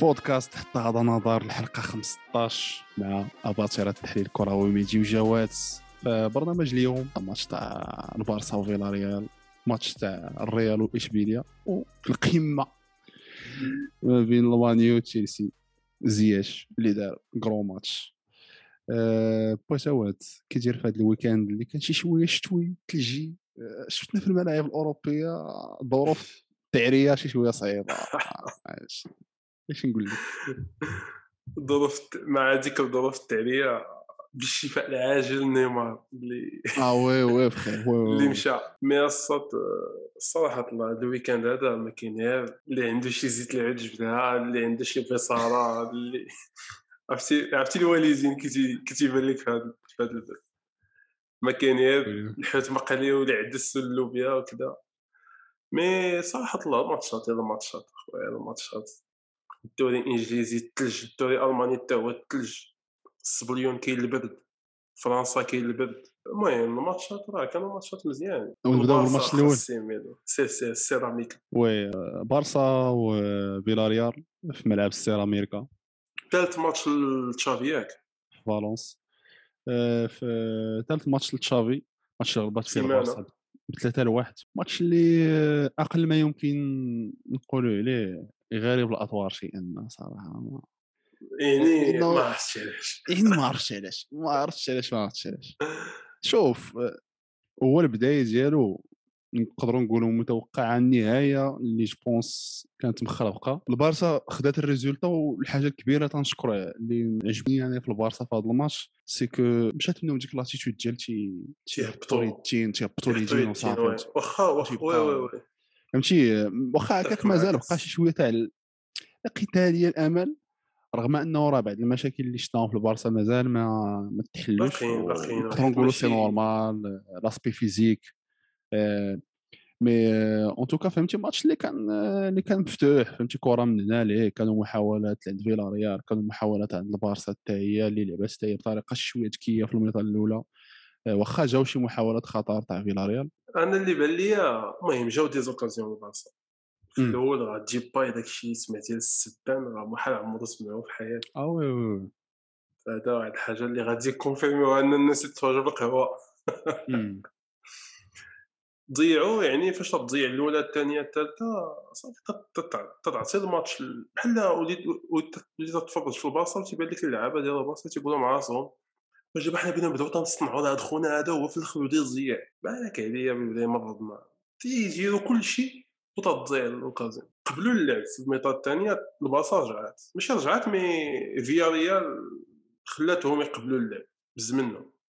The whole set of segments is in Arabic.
بودكاست حتى هذا نظر الحلقة 15 مع أباطرة التحليل الكروي ميدي وجوات برنامج اليوم ماتش تاع البارسا وفيلاريال ماتش تاع الريال وإشبيليا وفي القمة ما بين المانيو وتشيلسي. زياش اللي دار gros match أه بوشاوات كي داير في هذا ال weekend اللي كان شي شوية شتوي ثلجي أه شفنا في الملاعب الأوروبية ظروف التعريه شي شوية صعيبة. إيش نقول لك؟ ظروف مع هذيك الظروف التعلية بالشفاء العاجل نيمار اللي آه وي وي بخير اللي مشى. مي الصوت الصراحة الله الويكاند هذا ما كاين غير اللي عنده شي زيت العود جبدها اللي عنده شي بصارة اللي عرفتي عرفتي الواليزين كي لك في هذا ما كاين غير الحوت مقلي والعدس واللوبيا وكذا. mais صراحة الله ماتشات يلا ماتشات أخويا يلا ماتشات. الدوري الإنجليزي الثلج الدوري الألماني حتى هو الثلج السبليون كاين البرد فرنسا كاين البرد المهم الماتشات راه كانوا ماتشات مزيان. ونبداو بالماتش الأول. سي سي السيراميك oui بارسا وفيلاريال في ملعب السيراميكا ثالث ماتش لتشافي ياك. فالونس. آه، في ثالث ماتش لتشافي. ماتش غلبات فيه البارسا. بثلاثة لواحد. ماتش اللي أقل ما يمكن نقولوا عليه غريب الاطوار شيئا صراحة. ما يعني ما عرفتش علاش. يعني ما عرفتش علاش. ما عرفتش علاش ما عرفتش علاش. شوف هو البداية ديالو نقدروا نقولوا متوقعة النهاية اللي je pense كانت مخربقة. البارسا خدات ال résultat والحاجة الكبيرة تنشكر اللي عجبني يعني في البارسا في هذا الماتش c'est que مشات منهم ديك l'attitude ديال تي تيهبطوا يدين تيهبطوا يدين وصافي. واخا واخا oui oui oui. فهمتي؟ واخا هكاك مازال بقى شي شوية تاع القتاليه الأمل رغم أنه راه بعض المشاكل اللي شفناهم في البارسا مازال ما ما تحلوش نقدروا نقولوا c'est normal l'aspect physique mais en tout cas فهمتي ماتش اللي كان اللي كان مفتوح فهمتي كرة من هنا ليه كانوا محاولات عند فيلاريال كانوا محاولات عند البارسا حتى هي اللي لعبات حتى هي بطريقة شوية ذكيه في ال mi-temps الأولى. واخا جاو شي محاولات خطر تاع فيلاريال. أنا اللي بان ليا المهم جاو des occasions البارسا في الأول راه تجيب باي داك الشيء سمعتي ديال السبان راه محال عمرو سمعوه في حياته. آه oui oui هذا واحد الحاجة اللي غادي كونفيرميوها أن الناس يتفرجوا بالقهوة. ضيعوا يعني فاش تضيع الأولى الثانية الثالثة صافي تتعطي الماتش بحال وليت وليت تتفرج في البلاصه وتيبان لك اللعابة ديال البلاصه تيقولوا مع راسهم واش دابا حنا بغينا نبداو تنصنعوا لهاد خونا هذا هو في الأخر بدا يضيع بالك عليا بدا يمرضنا تيجيرو كلشي وتضيع ال occasion قبلوا اللعب في ال mi-temps الثانية البلاصه رجعات. ماشي رجعات مي فياريال خلاتهم يقبلوا اللعب بز منهم oui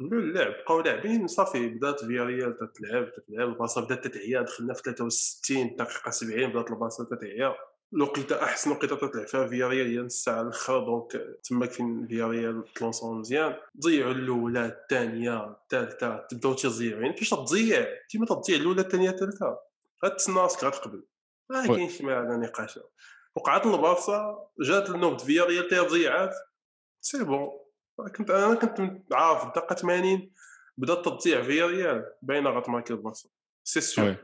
قبلوا اللعب بقاو لاعبين صافي بدات فياريال تتلعب تتلعب البلاصه بدات تتعيا دخلنا في 63 دقيقة 70 بدات البلاصه تتعيا. الوقيته أحسن وقيته تطلع فيها فياريال هي نص ساعه الآخر donc تماك فين فياريال تلونسون مزيان. ضيعوا الأولى الثانية الثالثة تبداو تضيعوا يعني فاش تضيع ديما تضيع الأولى الثانية الثالثة. غتسنى راسك غتقبل ما كاينش ما هذا نقاش وقعت البارسا جات النوبه فياريال تاهي ضيعات. c'est bon. كنت أنا كنت عارف الدقه 80 بدات تضيع فياريال باينه غتماركي البارسا c'est sûr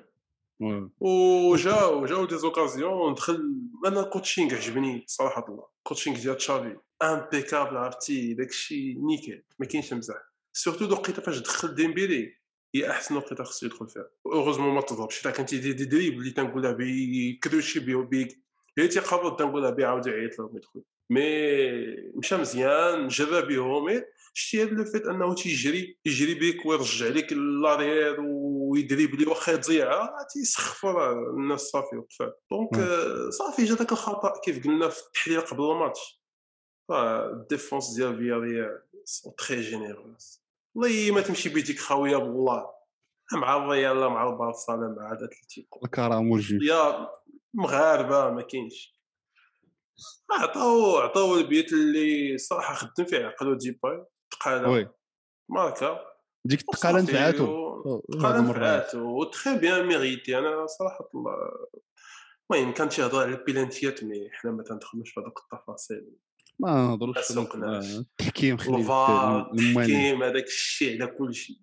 وجاو جاو des occasions دخل أنا ال coaching عجبني صراحة الله. ال coaching ديال تشافي impeccable عرفتي؟ داكشي نيكل ما كاينش مزح surtout الوقيته فاش دخل ديمبيلي هي أحسن وقيته خصو يدخل فيها. heureusement ما تضربش. الا كان تيدير des dribbles اللي تنقولها بكروشي بي بي هي تيقرب تنقولها بي عاود يعيط لهم يدخل mais مشى مزيان جرى بهم شتي هذا le fait أنه تيجري يجري بيك ويرجع لك l'arrière ويدريبلي واخا تضيعها تيسخف الناس صافي وقفات donc صافي جا داك الخطأ كيف قلنا في التحليل قبل الماتش. ال défense ديال فياريال sont très généreux والله ما تمشي بيديك خاوية بالله. مع الريال مع البارسا مع أتلتيكو. الكرام والجود يا مغاربة ما كاينش. عطاو عطاو البيت اللي صراحة خدم فيه عقلو ديباي تقالة oui. ماركا ديك التقالة نفعاتو. تقالة نفعاتو très bien mérité أنا صراحة المهم كان تيهضر على البيلانتيات mais حنا ما تندخلوش في هذوك التفاصيل. ما نهضروش في التحكيم خلي التحكيم هذاك الشيء على كل شيء.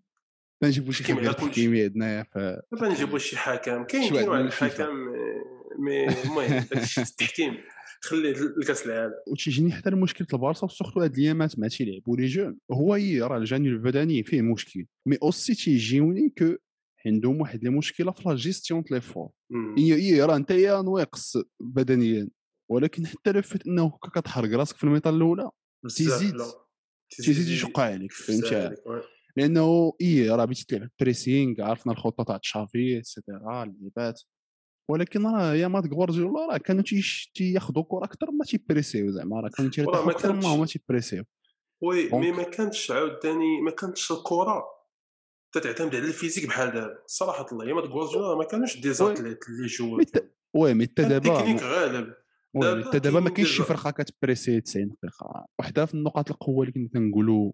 نجيبو شي خبير تحكيمي شي حكم. كاين كاين واحد الحكم mais المهم التحكيم خليه لكاس العالم وتيجيني حتى المشكل البارسا surtout هاد الايامات مع تيلعبوا les jeunes هو هي راه الجانب البدني فيه مشكل. mais aussi تيجيوني que عندهم واحد المشكلة في la gestion l'effort هي هي راه أنت يا ناقص بدنيا. ولكن حتى لو فات إنه كتحرق راسك في ال mi-temps الأولى تيزيد. تيزيد يشقى عليك فهمتي؟ لأنه اي راه بغيتي تلعب pressing عرفنا الخطه تاع تشافي et cetera اللعيبات. ولكن راه يامات غوارديولا راه كانوا تياخذوا كرة أكثر ما تيبريسيو زعما راه كانوا تيرتاحوا أكثر ما هما تيبريسيو. oui mais ما كانتش عاوتاني ما كانتش الكرة تتعتمد على ال physique بحال دابا صراحة الله يامات غوارديولا ما كانوش des athlètes اللي جوا oui mais حتى دابا التكنيك غالب. حتى دابا ما كاينش شي فرقة كتبريسي 90 دقيقة. وحدة في النقاط القوة اللي كنا كنقولوا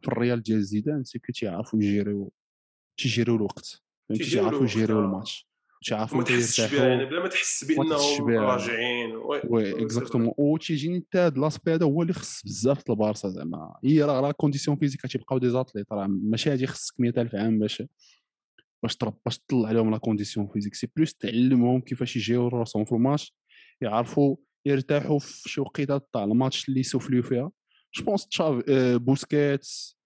في الريال ديال زيدان c'est que تيعرفوا يجيريو تيجيريو الوقت. تيعرفوا يجيريو الماتش. تيعرفوا ما تحسش بها يعني بلا ما تحس بأنهم راجعين. oui exactement وتيجيني حتى هذا l'aspect هذا هو اللي خص بزاف البارسا زعما. هي راه راه condition physique تيبقاو des athlètes راه ماشي هادي خصك 100000 عام باش باش ترب باش تطلع عليهم la condition physique c'est plus تعلمهم كيفاش يجيريو راسهم في الماتش يعرفوا يرتاحوا في شي وقيته تاع الماتش اللي يسوفليو فيها. je pense تشاف بوسكيتس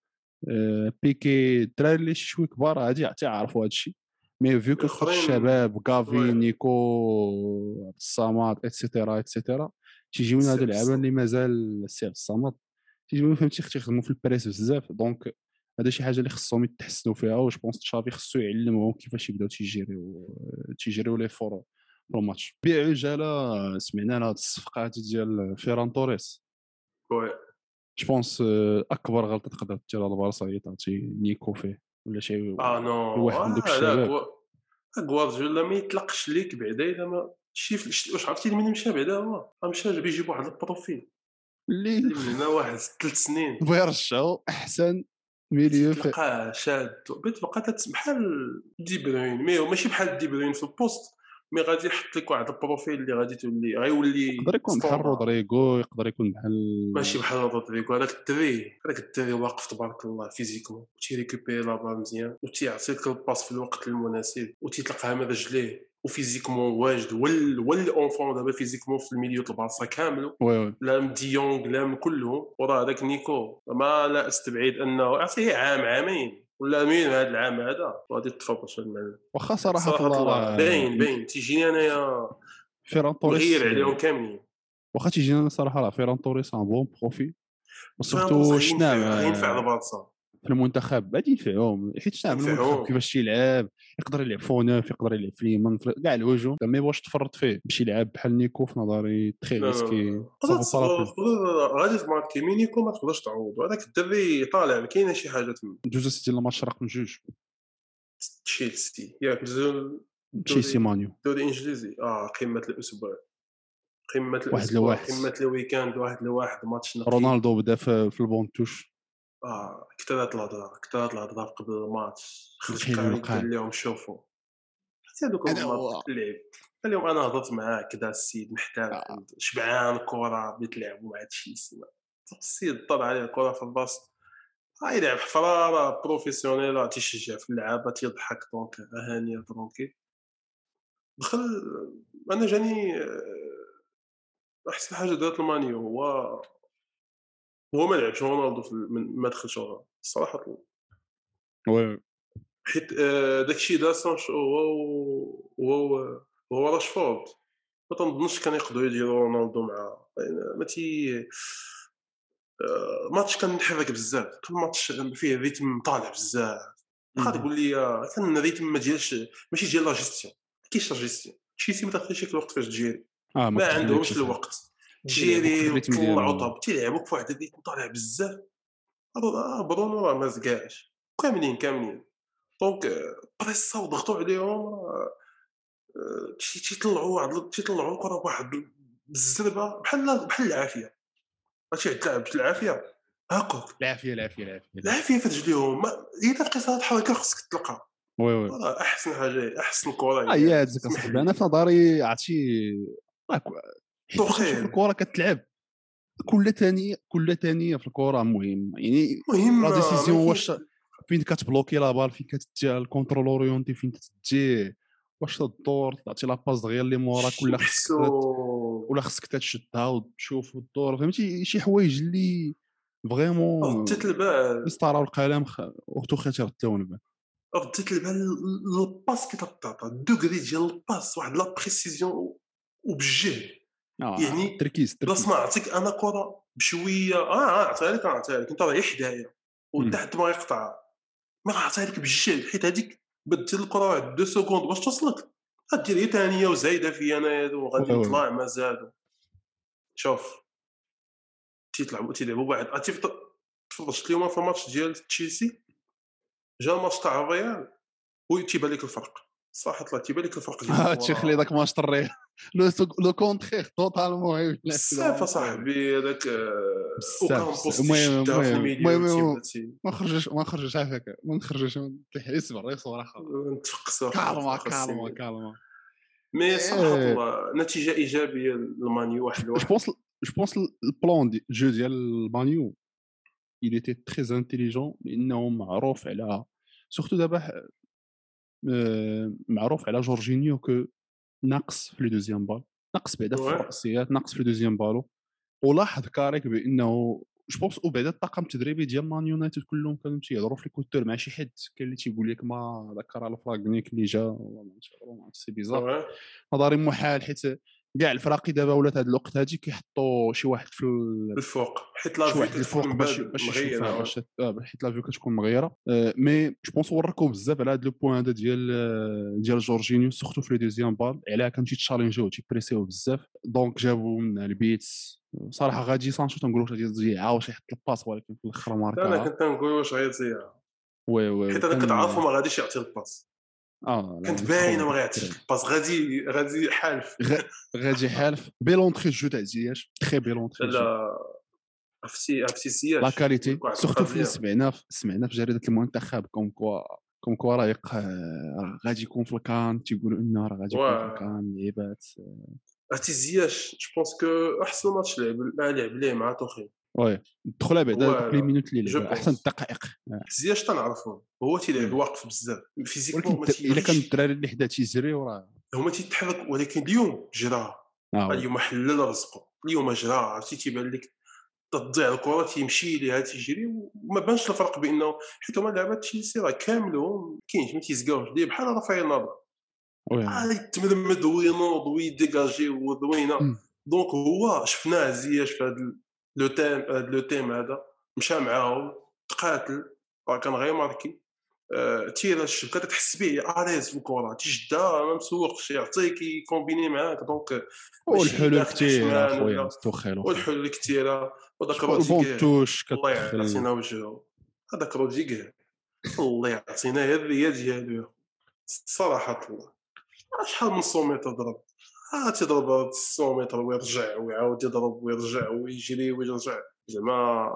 بيكي الدراري اللي شوي كبار غادي تيعرفوا هذا الشيء mais vu que الشباب غافي نيكو الصمد et cetera et cetera تيجيونا هادو اللعابه اللي مازال السي الصمد تيجيونا فهمتي تيخدموا في البريس بزاف donc هذا شي حاجة اللي خصهم يتحسنوا فيها je pense تشافي خصو يعلمهم كيفاش يبداو تيجيريو تيجيريو l'effort الماتش بعجاله سمعنا على هذه الصفقه ديال فيران توريس. oui je pense أكبر غلطة تقدر ديرها البارسا هي تعطي نيكو فيه. ولا شي آه non. واحد من دوك الشباب؟ غوارديولا ما يطلقش ليك بعدا إلا ما شي واش عرفتي من مشى بعدا هو؟ مشى بيجيب واحد ال profil. اللي من هنا واحد ثلاث سنين. بغا يرجعو أحسن milieu تلقاه شاد. بقى بحال دي بروين mais ماشي بحال دي بروين في ال poste. mais غادي يحط لك واحد ال profil اللي غادي تولي غيولي يقدر يكون بحال رودريغو يقدر يكون بحال ماشي بحال رودريغو هذاك الدري هذاك الدري واقف تبارك الله physiquement تي récupérer la balle مزيان وتيعطيك ال passe في الوقت المناسب وتيطلقها من رجليه و physiquement واجد وال والاونفون دابا physiquement في ال milieu البارسا كامل. لا ديونغ لا كلهم. وراه هذاك نيكو ما لا أستبعد أنه عرفتي عام عامين. ولا مين هذا العام هذا؟ غادي تفرج المعلم واخا صراحة, صراحة الله. باين باين. تيجيني أنايا فيران توريس. غير عليهم كاملين. واخا تيجيني أنا صراحة راه فيران توريس un bon profil و surtout شنا ينفع البارسا. في المنتخب غادي ينفعهم حيت شنو المنتخب؟ كيفاش تيلعب يقدر يلعب faux neuf يقدر يلعب في اليمين كاع الهجوم. ما يبغاش تفرط فيه. باش يلعب بحال نيكو في نظري très risqué غادي تماركي mais نيكو ما تقدرش تعوض. هذاك الدري طالع كاينة شي حاجة تما جوج سيتي الماتش رقم جوج. تشيلسي. ياك تشيلسي مانيو. دوري إنجليزي. آه قمة الأسبوع. قمة الأسبوع واحد لواحد. قمة ال week-end واحد لواحد. ماتش رونالدو بدأ في ال banc de touche. آه كثرت الهضرة كثرت الهضرة قبل الماتش خرج قال لهم شوفوا حتى هذوك اللعب قال لهم أنا هضرت معاه كذا السيد محتاج آه. شبعان كرة بغيت نلعبوا مع تشيلسي السيد طلع عليه الكرة في الراس يلعب حفرة بروفيسيونيل تيشجع في اللعابه تيضحك دونك هانيه ترونكي دخل أنا جاني آه، أحسن حاجة دارت المانيو هو هو ما لعبش رونالدو في من ما دخلش رونالدو الصراحة وي. حيت آه، داك الشيء دار سانشو هو هو هو راشفورد. ما تنظنش كان يقدروا يديروا رونالدو مع ما تي آه، ماتش كان محرك بزاف. كل ماتش فيه rythme طالع بزاف. غادي تقول لي كان ال rythme ما ديالش ماشي ديال لا جيستيون كاينش لا جيستيون تشيلسي ما داخلش الوقت فاش ت gérer. آه ما عندهمش الوقت. ت gérer وتطلعوا طاب تيلعبوك في واحد ال rythme طالع بزاف. آه برونو راه ما زكاش. كاملين كاملين. donc بريسا وضغطوا عليهم تيطلعوا واحد تيطلعوا الكره بواحد بالزربة بحال بحال العافية. عرفتي تلعب بالعافيه هاكوك. العافية العافية العافية. العافية في رجليهم اذا بقيت هاد الحركه خصك تلقى. oui oui. أحسن حاجة أحسن كره هي هذيك اصاحبي أنا في نظري عرفتي شوف الكره كتلعب كل ثانية كل ثانية في الكره مهم يعني مهم لا ديسيزيون واش فين كتبلوكي لا بال فين كتدي الكونترول اورينتي فين تديه واش الدور تعطي لا باس دغيا اللي موراك ولا خصك ولا خصك تشدها وتشوف الدور فهمتي شي حوايج اللي فريمون رديت البال مسطره والقلم خ... وتوخي تيردو البال رديت البال الباس كي تعطى الدوغري ديال الباس واحد لا بريسيزيون وبالجهد آه، يعني تركيز بلاص تركيز ما عطيك أنا كرة بشوية آه عطيها لك عطيها لك. أنت راهي حدايا وتحت ما يقطع. ما عطيها لك بالجهد حيت هذيك بدي الكرة واحد دو سكوند باش توصلك. غدير هي ثانية وزايدة فيا أنا وغادي. نطلع ما زادوا شوف. تيتلعبوا تيلعبوا واحد عرفتي فت- تفرجت اليوم في الماتش ديال تشيلسي؟ جا الماتش تاع الريال وتيبان لك الفرق. صراحة طلع تيبان لك الفرق ديال. تيخلي داك ماتش طريه لو لو كونتخيغ توتالمون بزاف اصاحبي هذاك اوكامبوس. المهم- المهم- ما خرجش ما خرجش عافاك ما نخرجش تحس بالريق صراحة نتفقسوا كالما كالما كالما مي صراحة. الله نتيجة إيجابية للمانيو واحد جو لواحد بونس جو بونس البلان جو ديال المانيو il était très intelligent لأنه معروف على سورتو دابا معروف على جورجينيو كو ناقص في لو دوزيام بال ناقص بعدا في. الرأسيات ناقص في لو دوزيام بالو ولاحظ كاريك بإنه جو بونس وبعدا الطاقم التدريبي ديال مان يونايتد كلهم كانوا تيهضروا في الكوتور مع شي حد كاين اللي تيقول لك ما ذكر على فراغنيك اللي جا والله ما عرفتش سي بيزار. نظري محال حيت كاع الفراقي دابا ولات هذا الوقت هادي كيحطوا شي واحد في ال- الفوق. حيت لا شي في واحد الفوق باش باش مغيرة، يشوفها ouais. باش آه، حيت لا فيو كتكون مغيرة. آه، مي جو بونس وركو بزاف على هذا لو بوان هذا ديال آه، ديال جورجينيو سورتو في لو دوزيام بال علاه كانوا تيتشالنجيو تيبريسيو بزاف. دونك جابوا من البيتس صراحة غادي سانشو تنقولوا واش غادي يضيع واش يحط الباس ولكن في الأخر أنا ماركا كنت نقول واش غيضيع وي وي حيت أنا كان- كنت عارفو ما غاديش يعطي الباس آه كانت باينه ما. غيعطيش الباس غادي غادي حالف. غادي حالف. بيلونتري جو تاع زياش تري بيلونتري لا عرفتي عرفتي زياش لا كاليتي سورتو في. سمعنا سمعنا في جريدة المنتخب كوم كوا كوم كوا رايق آه، غادي يكون في الكان. تيقولوا انه راه غادي يكون في. الكان لعيبات عرفتي زياش je pense que أحسن ماتش لعب لعب ليه مع توخيل. oui دخلها بعدا. دوك les minutes اللي لعبها أحسن. الدقائق آه. زياش تنعرفو هو تيلعب. واقف بزاف physiquement ما إلا كان الدراري اللي حدا تيجريو راه هما تيتحرك ولكن اليوم جرى آه، اليوم حلل رزقه اليوم جرى عرفتي تيبان لك تضيع الكرة تيمشي ليها تيجري وما بانش الفرق بأنه حيت هما لعبات تشيلسي راه كاملهم كاينش ما تيزقاوش ليه بحال رافائيل وي. آه، يتمرمد وينوض ويديكاجي وذوينة مم. دونك هو شفناه زياش في هذا لو تيم هذا لو تيم هذا مشى معاهم تقاتل راه كان غير ماركي. آه، تير الشبكه تحس به اليز في الكره تيشدها ما مسوقش يعطيك يكومبيني معاك. دونك والحلول داخل كثير شمال اخويا توخيل والحلول كثيره وذاك روديغير الله يعطينا وجهه. هذاك روديغير الله يعطينا هي الريه ديالو صراحة الله شحال من سوميتر ضرب آه تيضرب السوميتر ويرجع ويعاود يضرب ويرجع ويجري ويرجع زعما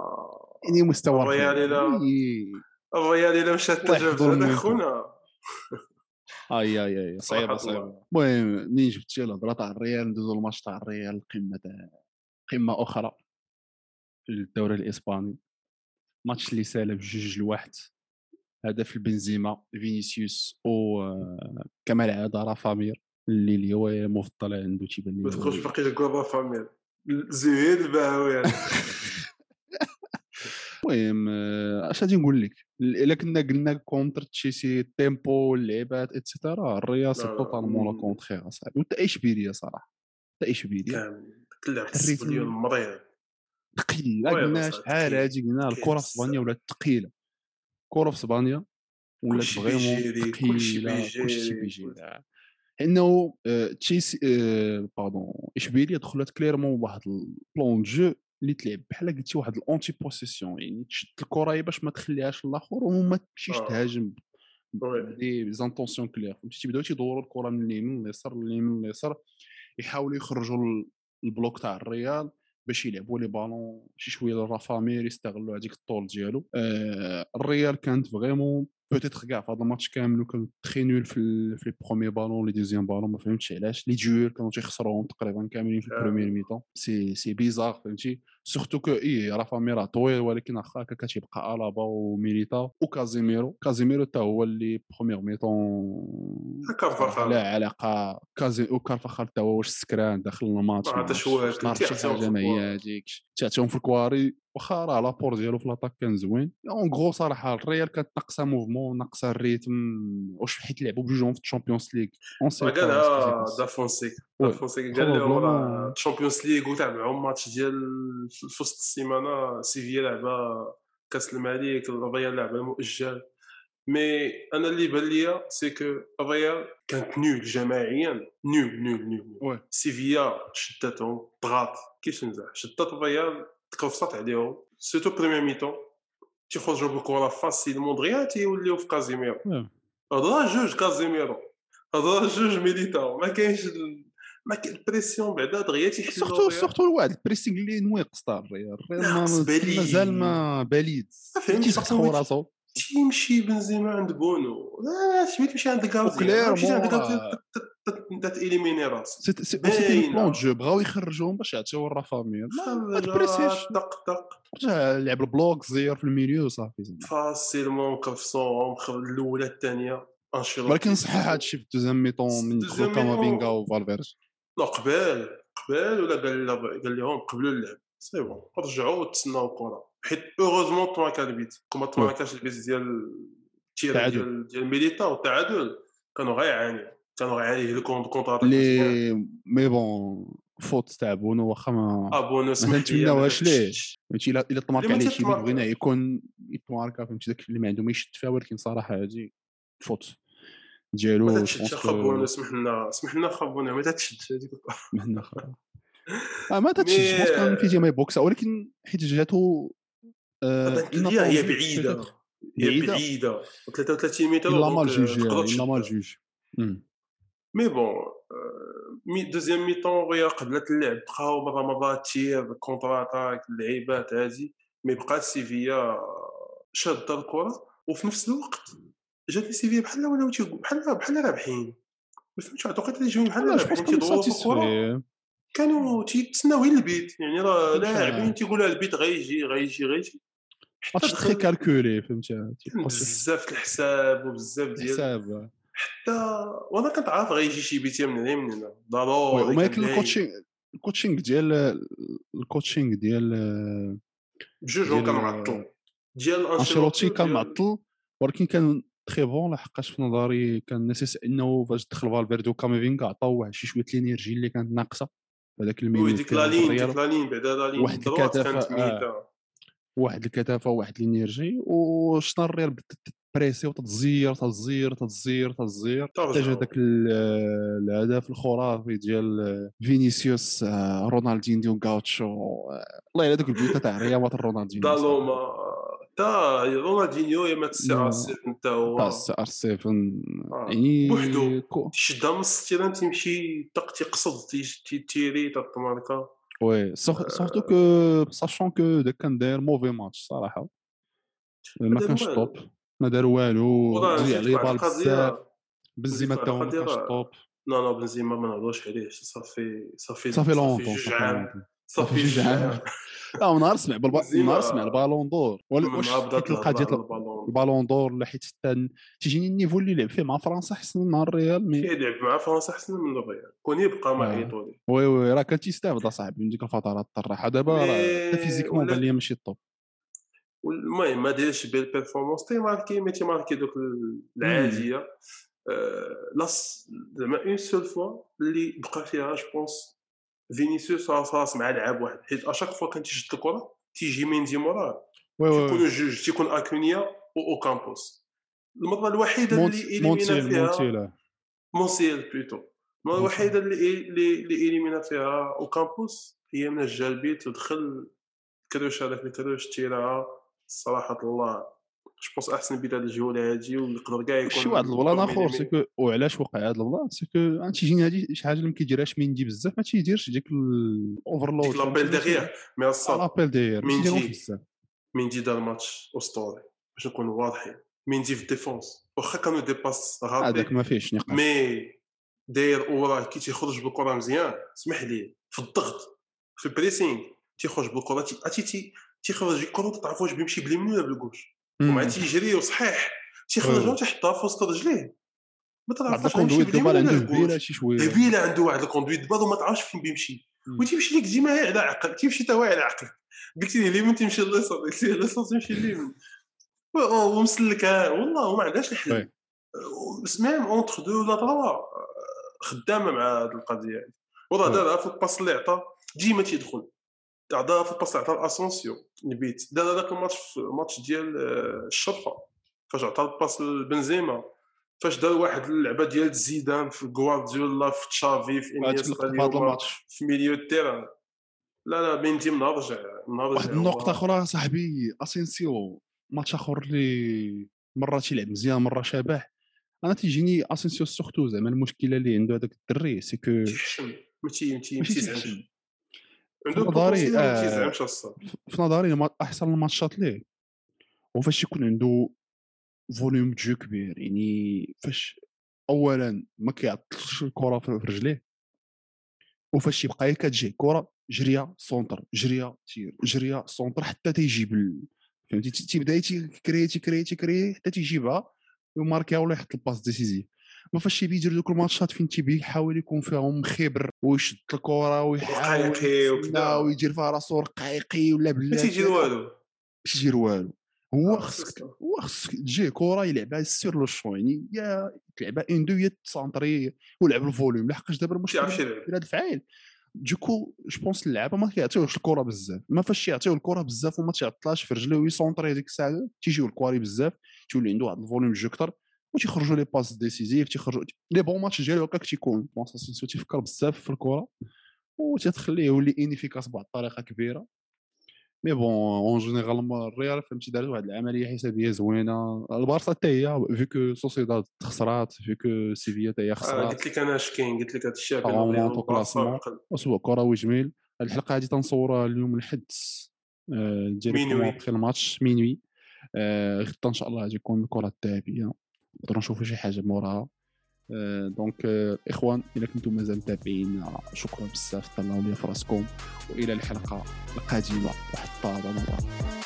يعني مستوى الريال إي. الريال تجاوز يحفظهم هذا. خونا. آي آي آي صعيبة صعيبة. المهم منين جبتي الهضره تاع الريال ندوزو الماتش تاع الريال قمة قمة أخرى في الدوري الإسباني. ماتش اللي سالب جوج لواحد. هدف البنزيما فينيسيوس و آه، كما العاده رافامير اللي هو مفضل عنده تيبان ما تدخلش هو- باقي تقول رافاميل زهيد الباوي المهم آه، اش غادي نقول لك إلا كنا قلنا كونتر تشيلسي التيمبو اللعيبات اتسيتيرا الريال سي لا، توتالمون لا. كونتخيغ اصاحبي وتا اشبيليه صراحة تا اشبيليه ال rythme. مريض ثقيله قلنا شحال. هادي قلنا الكرة في. اسبانيا ولات ثقيله الكره في اسبانيا ولات vraiment ثقيله. كلشي بيجي إنه آه، تشيلسي آه، pardon إشبيلية دخلت clairement بواحد ال plan de jeu اللي تلعب بحال قلتي واحد ال anti possession يعني تشد الكرة باش ما تخليهاش للاخر وما تمشيش آه. تهاجم. des intentions claires فهمتي تيبداو تيدوروا الكرة من اليمين لليسار من اليمين لليسار يحاولوا يخرجوا ال- ال bloc تاع الريال باش يلعبوا les ballons شي شوية لرافامير يستغلوا هذيك الطول ديالو آه الريال كانت vraiment peut-être كاع في هذا الماتش كامل كان très nulle في في les premiers ballons les deuxièmes ballons ما فهمتش علاش les duels كانوا تيخسروهم تقريبا كاملين في. ال première mi-temps c'est c'est bizarre فهمتي surtout que اي رافا راه طويل ولكن واخا هكا كتبقى الابا وميليتا وكازيميرو كازيميرو حتى هو اللي première mi-temps كارفاخال. لا علاقة. كازي وكارفاخال حتى هو واش سكران داخل الماتش ما عطاش عرفتش، شي تيعطيهم في حاجة ما هي. هذيك تعطيهم في الكواري؟ واخا راه l'apport ديالو في l'attaque كان زوين en gros صراحة الريال كانت ناقصة mouvement ناقصة ال rythme واش حيت لعبوا بجوجهم في الشامبيونز ليغ on sait قالها دا فونسيكا دا oui. فونسيكا قال لهم probablement. راه تشامبيونز ليغ وتاع معهم ماتش ديال في وسط السيمانة سيفيا لعبه كاس الملك الريال لعبه مؤجل mais أنا اللي بان ليا c'est que الريال كانت nulle جماعيا nulle nulle nulle. سيفيا شدتهم ضغط كيفاش نمزح شدت الريال تكرفصات عليهم surtout première mi-temps تيخرجوا بالكره facilement دغيا تيوليو في كازيميرو oui. هضره جوج كازيميرو هضره جوج ميليتاو ما كاينش ما كاين ال pression بعدا دغيا تيحلوا سورتو. سورتو واحد ال pressing اللي نواقص تاع الريال. مازال ما باليد تيسخسخو راسو تيمشي بنزيما عند بونو لا تمشي عند وكليرمون تمشي عند تاليميني راسك سيت- سي- سيتي. بلون جو بغاو يخرجوهم باش يعطيو الرافامير. ما تبريسيش. طق طق رجع لعب البلوك زير في الميليو صافي زعما فاسيلمون كرفصوهم خرج الأولى الثانية. انشيلوتي ولكن صح هذا الشيء في الدوزيام ميطون من دخلوا كامافينغا. وفالفيرج لا قبال قبال ولا قال قال لهم قبلوا اللعب. سي بون رجعوا وتسناو الكرة. حيت اوروزمون طوا كان البيت. كما طوا ما وي. كانش البيت ديال التير تعادل. ديال ديال ميليتا والتعادل كانوا غيعانيو. كانوا غيعانيو يهلكوا كونتر لي مي بون فوت تاع بونو واخا ما ابونو ما سمح لي ما ليه. فهمتي الا إلا تمارك ما عليه شي. بغينا يكون يتماركا فهمتي داك اللي ما عنده ما يشد فيها ولكن صراحة هادي فوت ديالو ما تشدش خبونا سمح لنا سمح لنا خبونا ما تشدش هذيك خلاص. آه ما مي- بونس كان في ما ولكن حيت جاتو آه هي هي بعيدة. هي. بعيدة 33 متر إلا ما دونك الجوج تقدر إلا ما تشدها. مي بون آه، مي دوزيام ميطون وهي قبلت اللعب بقاو مرة مرة تير كونتر اتاك اللعيبات هادي مي بقات سيفيا شاده الكره وفي نفس الوقت جاتني سيفيا بحال ولاو تيقول بحال بحال رابحين ما فهمتش واحد الوقيته اللي جايين بحال رابحين بونس كانوا تيتسناو غير البيت يعني راه. لاعبين تيقولوا البيت غيجي غيجي غيجي match très calculé فهمتي بزاف الحساب وبزاف ديال حساب حتى وأنا كنت عارف غيجي شي بيتيا من هنا من هنا ضروري باين. الكوتشينغ الكوتشينغ ديال الكوتشينغ ديال آه، بجوجهم ديال- كان معطل ديال انشيلوتي كان معطل ولكن كان تري بون لحقاش في نظري كان نسيس إنه فاش دخل فالفيردي وكاميفينغا عطاو واحد شي شوية الإنرجي اللي كانت ناقصة هذاك وي المينيو ديك لا لين ديك لا لين بعدا لا لين واحد كانت آه. واحد الكثافه وواحد الإنرجي وشنا الريال بدات تبريسي وتتزير تتزير تتزير تتزير. داك ال- الهدف الخرافي ديال فينيسيوس آه، رونالدينيو غاوتشو آه، الله يلا دوك البيوت تاع مات رونالدينيو دالوما تا رونالدينيو يا مات سي نو. آر 7 تا هو السي آر 7 آه. يعني بوحدو. تشدها من الستيران تيمشي طق تيقصد تي- تيتيري تتماركا وي سورتو كو ساشون كو داك كان داير موفي ماتش صراحة ما كانش. توب ما دار والو نسيت عليه بال. بزاف بنزيما حتى هو ما كانش. top لا لا بنزيما ما نهضروش عليه صافي صافي صافي longtemps صافي جوج عام لا نهار سمع نهار سمع ال ballon d'or واش نهار تلقى على ال ballon d'or ولا حيت حتى تيجيني ال niveau اللي لعب فيه مع فرنسا احسن من مع الريال مي كيلعب مع فرنسا احسن من الريال كون يبقى مع آه. ايطالي oui oui راه كان تيستافد أصاحبي من ديك الفترات الراحه دابا حتى physiquement بان لي ماشي ال top المهم ما دارش بيه البيرفورمانس تيماركي مي تيماركي دوك العادية آه، لاص زعما اون سول فوا اللي بقى فيها جو بونس فينيسيوس راس راس مع لعاب واحد. حيت اشاك فوا كان تيشد الكرة تيجي ميندي موراه تيكونوا جوج تيكون أكونيا و اوكامبوس المرة الوحيدة اللي مونتيل فيها مونسيل بلوتو المرة الوحيدة اللي اللي إليمينا فيها اوكامبوس هي من جا البيت ودخل كروش هذاك الكروش تيرها صراحة الله جو بونس أحسن بداية الجوله هادي ويقدر كاع يكون شي واحد البلان آخر؟ ميليمي. سكو وعلاش وقع هذا البلان؟ سكو تيجيني هذه شي حاجة اللي ما كيديرهاش ميندي بزاف ما تيديرش ديك الاوفرلود ديك لابيل ديغيغ مي الصاد لابيل دير ما ميندي. ميندي دار ماتش أسطوري باش نكونوا واضحين. ميندي في الديفونس. واخا كانوا دي باس هذاك ما فيهش نقاش. مي داير وراه كي تيخرج بالكرة مزيان اسمح لي في الضغط في ال pressing تيخرج بالكرة تي تيخرج الكره ما تعرف واش بيمشي باليمين ولا بال gauche ومع تيجري وصحيح. تيخرجها وتيحطها في وسط رجليه ما تعرفش غيمشي ال conduite باليمين ولا بال gauche هبيله عنده واحد ال conduite de balle وما تعرفش فين بيمشي. وتيمشي لك ديما على عقل. تيمشي تا هو على عقل. قلت لي اليمين تيمشي لليسار؟ قلت لي اليسار تيمشي اليمين؟ و- ومسلك. والله وما عندهاش. الحل. même entre deux ولا trois خدامة مع هذه القضية. وراه. دارها في ال passe اللي عطى ديما تيدخل. عطاها في ال passe اللي عطى الاسونسيو نبيت. دار هذاك الماتش الماتش ديال آه، الشرطه فاش عطى ال passe لبنزيما فاش دار واحد اللعبة ديال زيدان في غوارديولا في تشافي في هذا إنيستا في milieu ال terrain. لا لا ميندي من رجع من نهار واحد رجع النقطة هو- أخرى صاحبي أسينسيو ماتش آخر اللي مرة تيلعب مزيان مرة شبح. أنا تيجيني أسينسيو surtout زعما المشكلة اللي عنده هذاك الدري c'est que ما تيزعمش نظري، آه، تيزعمش أصلا. في نظري أحسن الماتشات ليه؟ هو فاش يكون عنده volume jeu كبير يعني فاش أولا ما كيعطلش الكرة في في رجليه. وفاش يبقى هي كتجي كرة جريا centre جريا tir جريا centre حتى تيجيب ال... فهمتي؟ تي- تيبدأ تيكري تيكري تيكري حتى تيجيبها وماركيها ولا يحط الباس ديسيزيف ما فاش تيبي يدير دوك الماتشات فين تيبي يحاول يكون فيهم خبر ويشد الكرة ويحاول وكذا. ويدير فيها راسو رقيقي ولا ما بلا تيجي والو. باش يدير والو. هو آه، خصك. هو خصك تجي كرة يلعبها سير لو شون يعني يا تلعبها ان دو يا تسانطري ولعب الفوليوم. لحقاش دابا المشكل هاد الفعال دوكو جو بونس اللعابه ما كيعطيوش الكرة بزاف. ما فاش يعطيو الكرة بزاف وما تعطلاش في رجليه ويسونطري هذيك الساعة تيجيو الكواري بزاف تولي عنده واحد ال volume jeu أكثر وتيخرجوا les passes décisives تيخرجوا les bons matchs ديالو هكاك تيكون pense اسينسيو تيفكر بزاف في الكرة وتتخليه يولي inefficace بواحد الطريقة كبيرة mais bon en généralement الريال فهمتي دارت واحد العملية حسابية زوينة البارسا حتى هي avec سوسيداد خسرات avec سيفيا حتى هي آه، خسرات قلت لك أنا اش كاين قلت لك هذا الشيء. عقل. أسبوع كروي جميل الحلقة هادي تنصورها اليوم الحد. ابخي الماتش مينوي غدا إن شاء الله غادي يكون الكرة الذهبية نقدروا نشوفوا شي حاجة موراها. آه، دونك آه، إخوان إلا كنتم مازال متابعين شكرا بزاف طلعوا لي في راسكم وإلى الحلقة القادمة. الطابه مرة